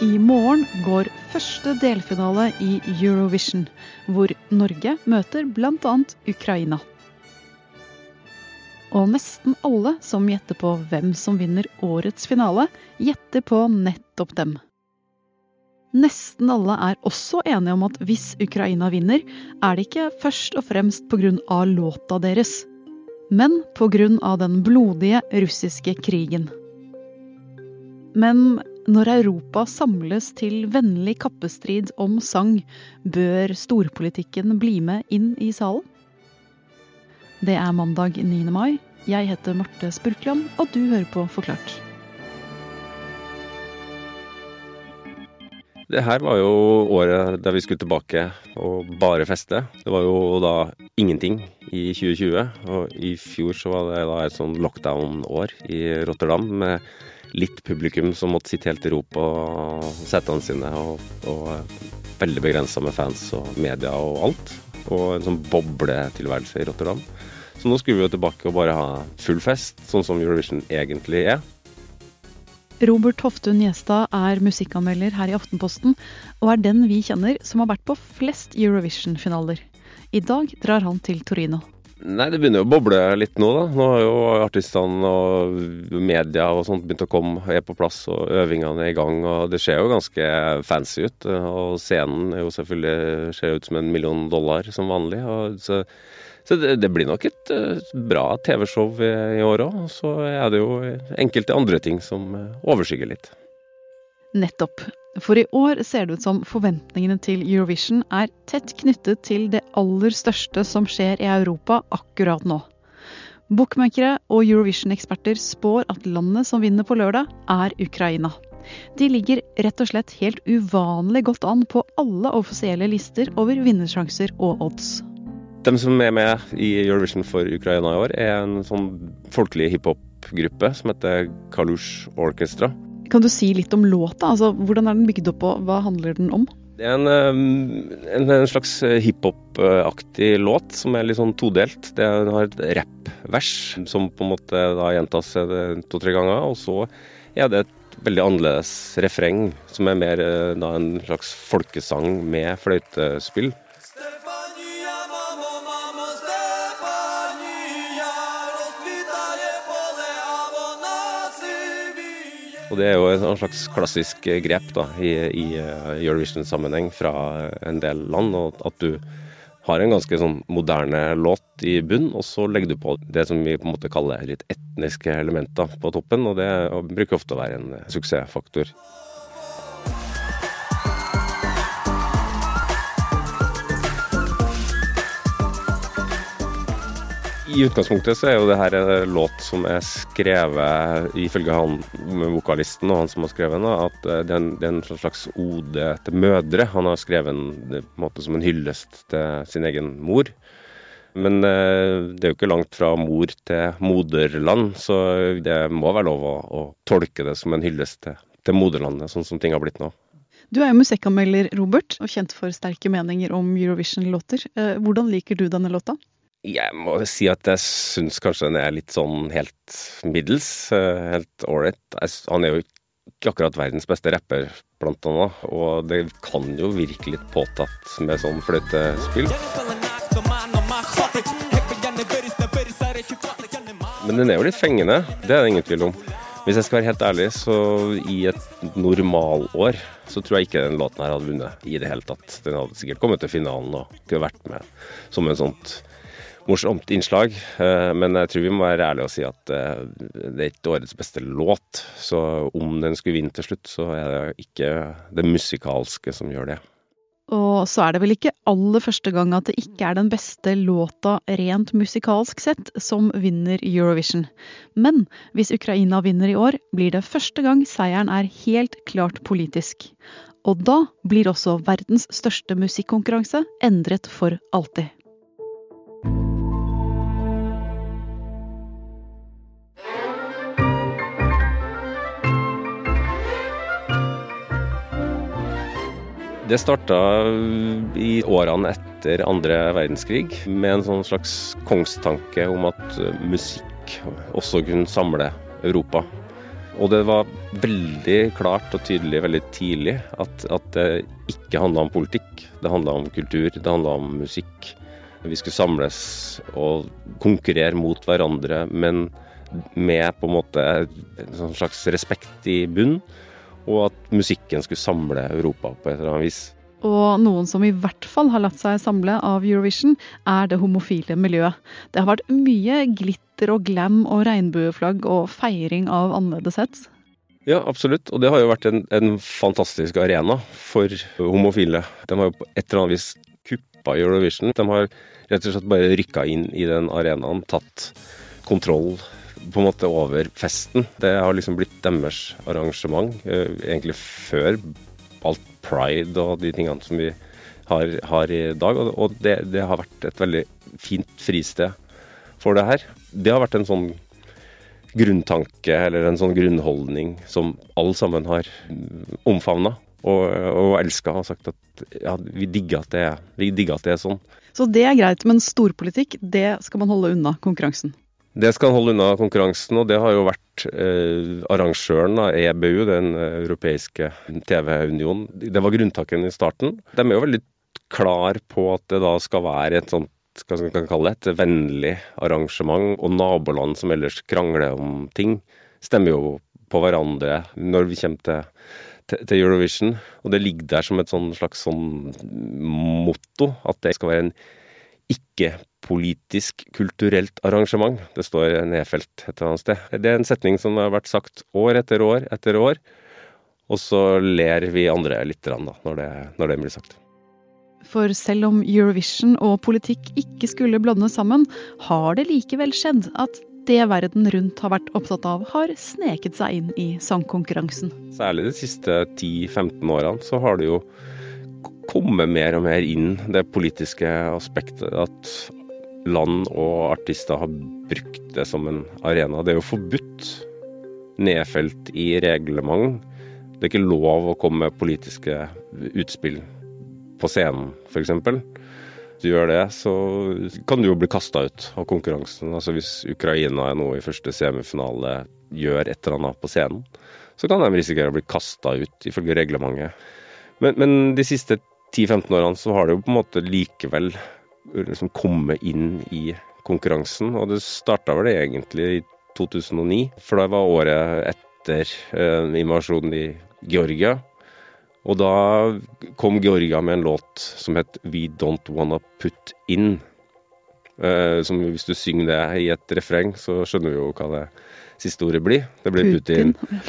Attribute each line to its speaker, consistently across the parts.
Speaker 1: I morgen går første delfinale i Eurovision, hvor Norge møter bl.a. Ukraina. Og nesten alle som gjetter på hvem som vinner årets finale, gjetter på nettopp dem. Nesten alle er også enige om at hvis Ukraina vinner, er det ikke først og fremst pga. låta deres, men pga. den blodige russiske krigen. Men når Europa samles til vennlig kappestrid om sang, bør storpolitikken bli med inn i salen? Det er mandag 9. mai. Jeg heter Marte Spurkland, og du hører på Forklart.
Speaker 2: Det her var jo året der vi skulle tilbake og bare feste. Det var jo da ingenting i 2020. Og i fjor så var det da et sånn lockdown-år i Rotterdam med litt publikum som måtte sitte helt i ro på setene sine, og, og veldig begrensa med fans og media og alt. Og en sånn bobletilværelse i Rotterdam. Så nå skulle vi jo tilbake og bare ha full fest, sånn som Eurovision egentlig er.
Speaker 1: Robert Hoftun Gjestad er musikkanmelder her i Aftenposten, og er den vi kjenner som har vært på flest Eurovision-finaler. I dag drar han til Torino.
Speaker 2: Nei, det begynner jo å boble litt nå, da. Nå har jo artistene og media og sånt begynt å komme, er på plass og øvingene er i gang. Og det ser jo ganske fancy ut. Og scenen er jo selvfølgelig ser ut som en million dollar som vanlig. Og så, så det, det, blir nok et uh, bra TV-show i, år òg. Så er det jo enkelte andre ting som uh, overskygger litt.
Speaker 1: Nettopp. For i år ser det ut som forventningene til Eurovision er tett knyttet til det aller største som skjer i Europa akkurat nå. Bookmakere og Eurovision-eksperter spår at landet som vinner på lørdag, er Ukraina. De ligger rett og slett helt uvanlig godt an på alle offisielle lister over vinnersjanser og odds.
Speaker 2: De som er med i Eurovision for Ukraina i år, er en sånn folkelig hiphop-gruppe som heter Kalush Orchestra.
Speaker 1: Kan du si litt om låta? Altså, hvordan er den bygd opp, og hva handler den om?
Speaker 2: Det er en, en, en slags hiphop-aktig låt som er litt sånn todelt. Det har et rappvers som på en måte da gjentas to-tre ganger. Og så er det et veldig annerledes refreng, som er mer da en slags folkesang med fløytespill. Og det er jo en slags klassisk grep da, i, i eh, Eurovision-sammenheng fra en del land. og At du har en ganske sånn moderne låt i bunn, og så legger du på det som vi på en måte kaller litt etniske elementer på toppen. Og det bruker ofte å være en suksessfaktor. I utgangspunktet så er jo det her en låt som er skrevet, ifølge han vokalisten og han som har skrevet den, at eh, det er, en, det er en slags ode til mødre. Han har skrevet den på en måte som en hyllest til sin egen mor. Men eh, det er jo ikke langt fra mor til moderland, så det må være lov å, å tolke det som en hyllest til, til moderlandet, sånn som ting har blitt nå.
Speaker 1: Du er jo musikkanmelder, Robert, og kjent for sterke meninger om Eurovision-låter. Eh, hvordan liker du denne låta?
Speaker 2: Jeg må si at jeg syns kanskje den er litt sånn helt middels. Eh, helt ålreit. Han er jo ikke akkurat verdens beste rapper, blant annet. Og det kan jo virke litt påtatt med sånn fløytespill. Men den er jo litt fengende, det er det ingen tvil om. Hvis jeg skal være helt ærlig, så i et normalår så tror jeg ikke den låten her hadde vunnet i det hele tatt. Den hadde sikkert kommet til finalen og kunne vært med som en sånt morsomt innslag. Eh, men jeg tror vi må være ærlige og si at eh, det er ikke årets beste låt. Så om den skulle vinne til slutt, så er det ikke det musikalske som gjør det.
Speaker 1: Og så er det vel ikke aller første gang at det ikke er den beste låta rent musikalsk sett som vinner Eurovision. Men hvis Ukraina vinner i år, blir det første gang seieren er helt klart politisk. Og da blir også verdens største musikkonkurranse endret for alltid.
Speaker 2: Det starta i årene etter andre verdenskrig med en sånn slags kongstanke om at musikk også kunne samle Europa. Og det var veldig klart og tydelig veldig tidlig at, at det ikke handla om politikk. Det handla om kultur, det handla om musikk. Vi skulle samles og konkurrere mot hverandre, men med på en måte en sånn slags respekt i bunn. Og at musikken skulle samle Europa på et eller annet vis.
Speaker 1: Og noen som i hvert fall har latt seg samle av Eurovision, er det homofile miljøet. Det har vært mye glitter og glam og regnbueflagg og feiring av annerledeshet.
Speaker 2: Ja, absolutt. Og det har jo vært en, en, fantastisk arena for homofile. De har jo på et eller annet vis kuppa Eurovision. De har rett og slett bare rykka inn i den arenaen, tatt kontroll på en måte over festen. Det har liksom blitt deres arrangement, eh, egentlig før alt pride og de tingene som vi har, har i dag. Og det, det, har vært et veldig fint fristed for det her. Det har vært en sånn grunntanke eller en sånn grunnholdning som alle sammen har omfavna og, og elska og sagt at ja, vi digger at, det er, vi digger at det er sånn.
Speaker 1: Så det er greit, men storpolitikk, det skal man holde unna konkurransen?
Speaker 2: Det skal holde unna konkurransen, og det har jo vært eh, arrangøren av EBU, den europeiske TV-unionen. Det var grunntaken i starten. De er jo veldig klar på at det da skal være et sånt hva skal man kalle det, et vennlig arrangement, og naboland som ellers krangler om ting, stemmer jo på hverandre når vi kommer til, til, til Eurovision. Og det ligger der som et sånn slags sånn motto, at det skal være en ikke-politisk kulturelt arrangement. Det står nedfelt et eller annet sted. Det er en setning som har vært sagt år etter år etter år, og så ler vi andre litt da, når det, når det blir sagt.
Speaker 1: For selv om Eurovision og politikk ikke skulle blandes sammen, har det likevel skjedd at det verden rundt har vært opptatt av, har sneket seg inn i sangkonkurransen.
Speaker 2: Særlig de siste 10-15 årene så har det jo komme mer og mer inn det politiske aspektet. At land og artister har brukt det som en arena. Det er jo forbudt, nedfelt i reglement. Det er ikke lov å komme med politiske utspill på scenen, f.eks. Hvis du gjør det, så kan du jo bli kasta ut av konkurransen. Altså Hvis Ukraina er nå i første semifinale gjør et eller annet på scenen, så kan de risikere å bli kasta ut, ifølge reglementet. Men, men de siste 10-15 årene så har det jo på en måte likevel liksom kommet inn i konkurransen. Og det starta vel egentlig i 2009, for det var året etter eh, invasjonen i Georgia. Og da kom Georgia med en låt som het We Don't Wanna Put In. Eh, som hvis du synger det i et refreng, så skjønner vi jo hva det siste ordet blir. Det blir Putin. Putin.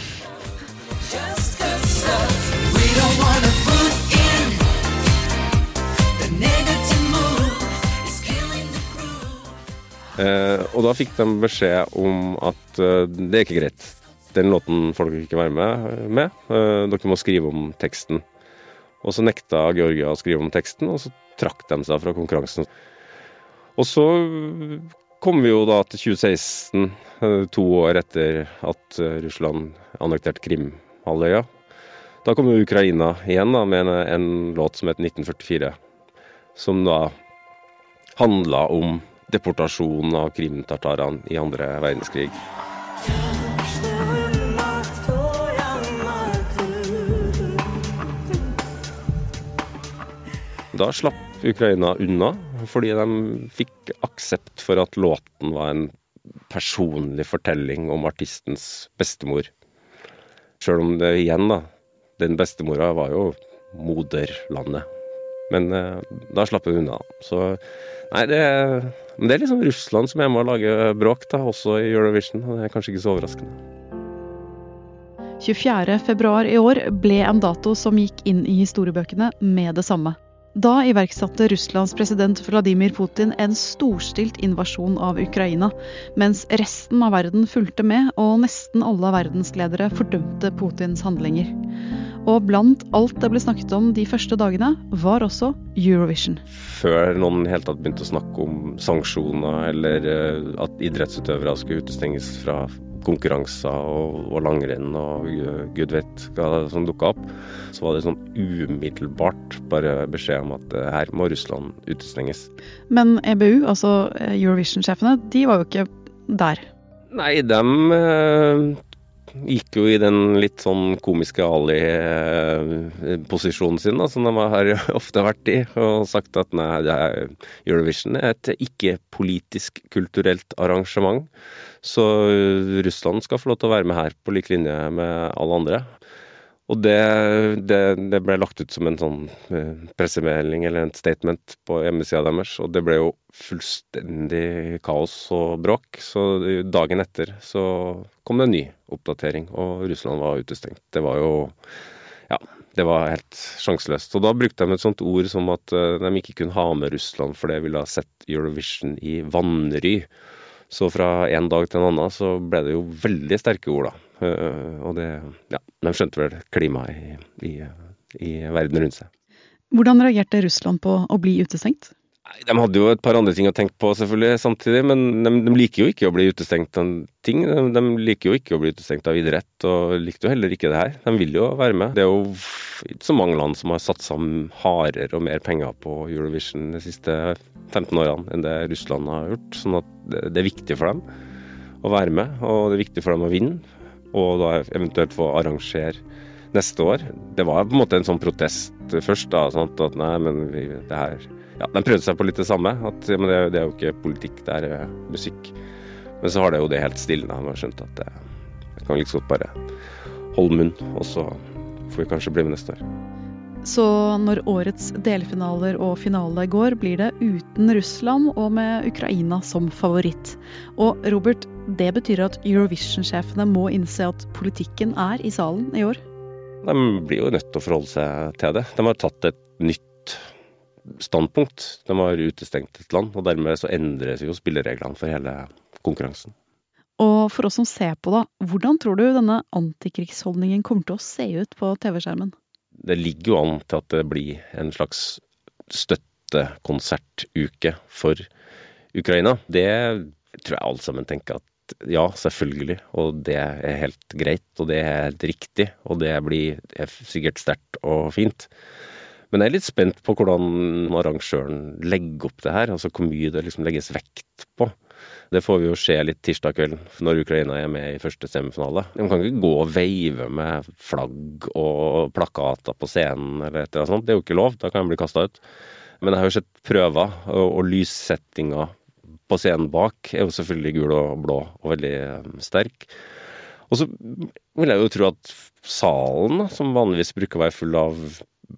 Speaker 2: Og da fikk de beskjed om at eh, det er ikke greit. Den låten får dere ikke være med. med. Eh, dere må skrive om teksten. Og så nekta Georgia å skrive om teksten, og så trakk de seg fra konkurransen. Og så kom vi jo da til 2016, eh, to år etter at eh, Russland annekterte Krimhalvøya. Da kom jo Ukraina igjen da, med en, en låt som het 1944, som da handla om deportasjon av krimtartarene i andre verdenskrig. Da slapp Ukraina unna, fordi de fikk aksept for at låten var en personlig fortelling om artistens bestemor. Sjøl om det igjen, da Den bestemora var jo moderlandet. Men eh, da slapp hun unna. Så nei, det men det er liksom Russland som er med å lage bråk, da, også i Eurovision. og Det er kanskje ikke så overraskende.
Speaker 1: 24.2 i år ble en dato som gikk inn i historiebøkene med det samme. Da iverksatte Russlands president Vladimir Putin en storstilt invasjon av Ukraina, mens resten av verden fulgte med, og nesten alle verdensledere fordømte Putins handlinger. Og blant alt det ble snakket om de første dagene, var også Eurovision.
Speaker 2: Før noen helt tatt begynte å snakke om sanksjoner eller eh, at idrettsutøvere skulle utestenges fra konkurranser og, og langrenn og gud vet hva som dukka opp, så var det sånn umiddelbart bare beskjed om at eh, her må Russland utestenges.
Speaker 1: Men EBU, altså eh, Eurovision-sjefene, de var jo ikke der?
Speaker 2: Nei, dem gikk jo i den litt sånn komiske Ali-posisjonen sin, da, som de har ofte vært i, og sagt at nei, Eurovision er et ikke-politisk kulturelt arrangement. Så Russland skal få lov til å være med her på lik linje med alle andre. Og det, det, det, ble lagt ut som en sånn eh, pressemelding eller en statement på hjemmesida deres, og det ble jo fullstendig kaos og bråk. Så dagen etter så kom det en ny oppdatering, og Russland var utestengt. Det var jo Ja, det var helt sjanseløst. Og da brukte de et sånt ord som at eh, de ikke kunne ha med Russland, for det ville ha sett Eurovision i vanry. Så fra en dag til en annen så ble det jo veldig sterke ord, da. Eh, og det Ja, de skjønte vel klimaet i, i, i verden rundt seg.
Speaker 1: Hvordan reagerte Russland på å bli utestengt?
Speaker 2: De hadde jo et par andre ting å tenke på selvfølgelig samtidig, men de, de liker jo ikke å bli utestengt av ting. De, de, liker jo ikke å bli utestengt av idrett, og likte jo heller ikke det her. De vil jo være med. Det er jo ikke så mange land som har satsa hardere og mer penger på Eurovision de siste 15 årene enn det Russland har gjort. Sånn at det, det er viktig for dem å være med, og det er viktig for dem å vinne. Og da eventuelt få arrangere neste år. Det var på en måte en sånn protest først, da. Sånn at nei, men vi, det her ja, De prøvde seg på litt det samme. At, men det, det, er jo ikke politikk, det er eh, musikk. Men så har det jo det helt stille. De har skjønt at det, det kan like godt bare holde munn, og så får vi kanskje bli med neste år.
Speaker 1: Så når årets delfinaler og finale går, blir det uten Russland og med Ukraina som favoritt. Og Robert, det betyr at Eurovision-sjefene må innse at politikken er i salen i år?
Speaker 2: De blir jo nødt til å forholde seg til det. De har tatt et nytt standpunkt. De har utestengt et land, og dermed så endres jo spillereglene for hele konkurransen.
Speaker 1: Og for oss som ser på, da, hvordan tror du denne antikrigsholdningen kommer til å se ut på TV-skjermen?
Speaker 2: Det ligger jo an til at det blir en slags støttekonsertuke for Ukraina. Det tror jeg alle sammen tenker at ja, selvfølgelig, og det er helt greit, og det er helt riktig, og det blir er sikkert sterkt og fint. Men jeg er litt spent på hvordan arrangøren legger opp det her. Altså hvor mye det liksom legges vekt på. Det får vi jo se litt tirsdag kveld, når Ukraina er med i første semifinale. De kan ikke gå og veive med flagg og plakater på scenen eller et eller annet sånt. Det er jo ikke lov, da kan de bli kasta ut. Men jeg har jo sett prøver, og, og lyssettinga på scenen bak er jo selvfølgelig gul og blå og veldig eh, sterk. Og så vil jeg jo tro at salen, som vanligvis bruker å være full av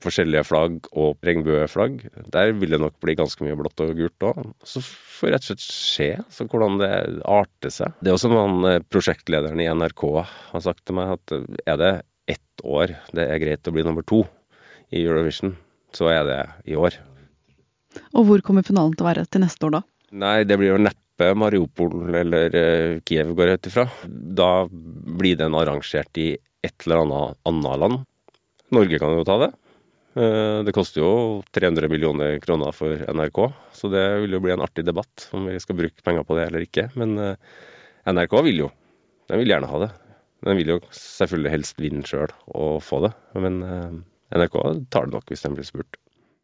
Speaker 2: forskjellige flagg og regnbueflagg. Der vil det nok bli ganske mye blått og gult òg. Så får vi rett og slett se så hvordan det arter seg. Det er også som han eh, prosjektlederen i NRK har sagt til meg, at eh, er det ett år det er greit å bli nummer to i Eurovision, så er det i år.
Speaker 1: Og hvor kommer finalen til å være til neste år, da?
Speaker 2: Nei, det blir jo neppe Mariupol eller uh, Kiev, går jeg ut ifra. Da blir den arrangert i et eller annet annet land. Norge kan jo ta det. Eh, det koster jo 300 millioner kroner for NRK, så det vil jo bli en artig debatt om vi skal bruke penger på det eller ikke. Men eh, NRK vil jo. Den vil gjerne ha det. Den vil jo selvfølgelig helst vinne sjøl og få det, men eh, NRK tar det nok hvis den blir spurt.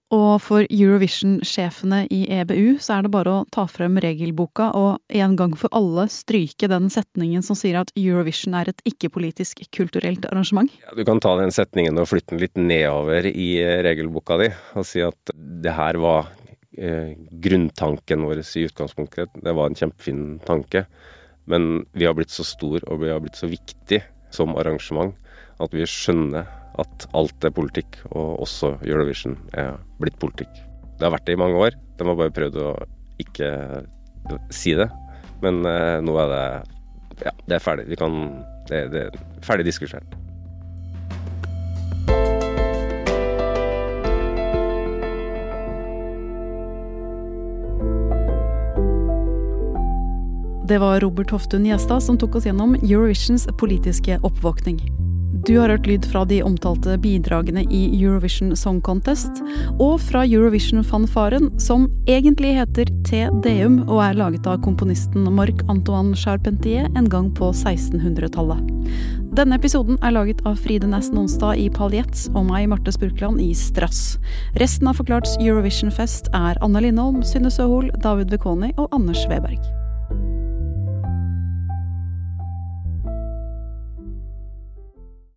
Speaker 1: Og for Eurovision-sjefene i EBU så er det bare å ta frem regelboka og en gang for alle stryke den setningen som sier at Eurovision er et ikke-politisk kulturelt arrangement?
Speaker 2: Ja, du kan ta den setningen og flytte den litt nedover i eh, regelboka di og si at det her var eh, grunntanken vår i utgangspunktet. Det var en kjempefin tanke. Men vi har blitt så stor og vi har blitt så viktig som arrangement at vi skjønner at alt er politikk, og også Eurovision er blitt politikk. Det har vært det i mange år. De har bare prøvd å ikke si det. Men eh, nå er det Ja, det er ferdig. Vi kan Det, det er ferdig diskutert.
Speaker 1: Det var Robert Hoftun Gjestad som tok oss gjennom Eurovisions politiske oppvåkning. Du har hørt lyd fra de omtalte bidragene i Eurovision Song Contest, og fra Eurovision-fanfaren, som egentlig heter Te Deum og er laget av komponisten Marc-Antoine Charpentier en gang på 1600-tallet. Denne episoden er laget av Fride Næss Nonstad i Paljett og meg, Marte Spurkland, i Strass. Resten av Forklarts Eurovision-fest er Anne Lindholm, Synne Søhol, David Vekoni og Anders Weberg.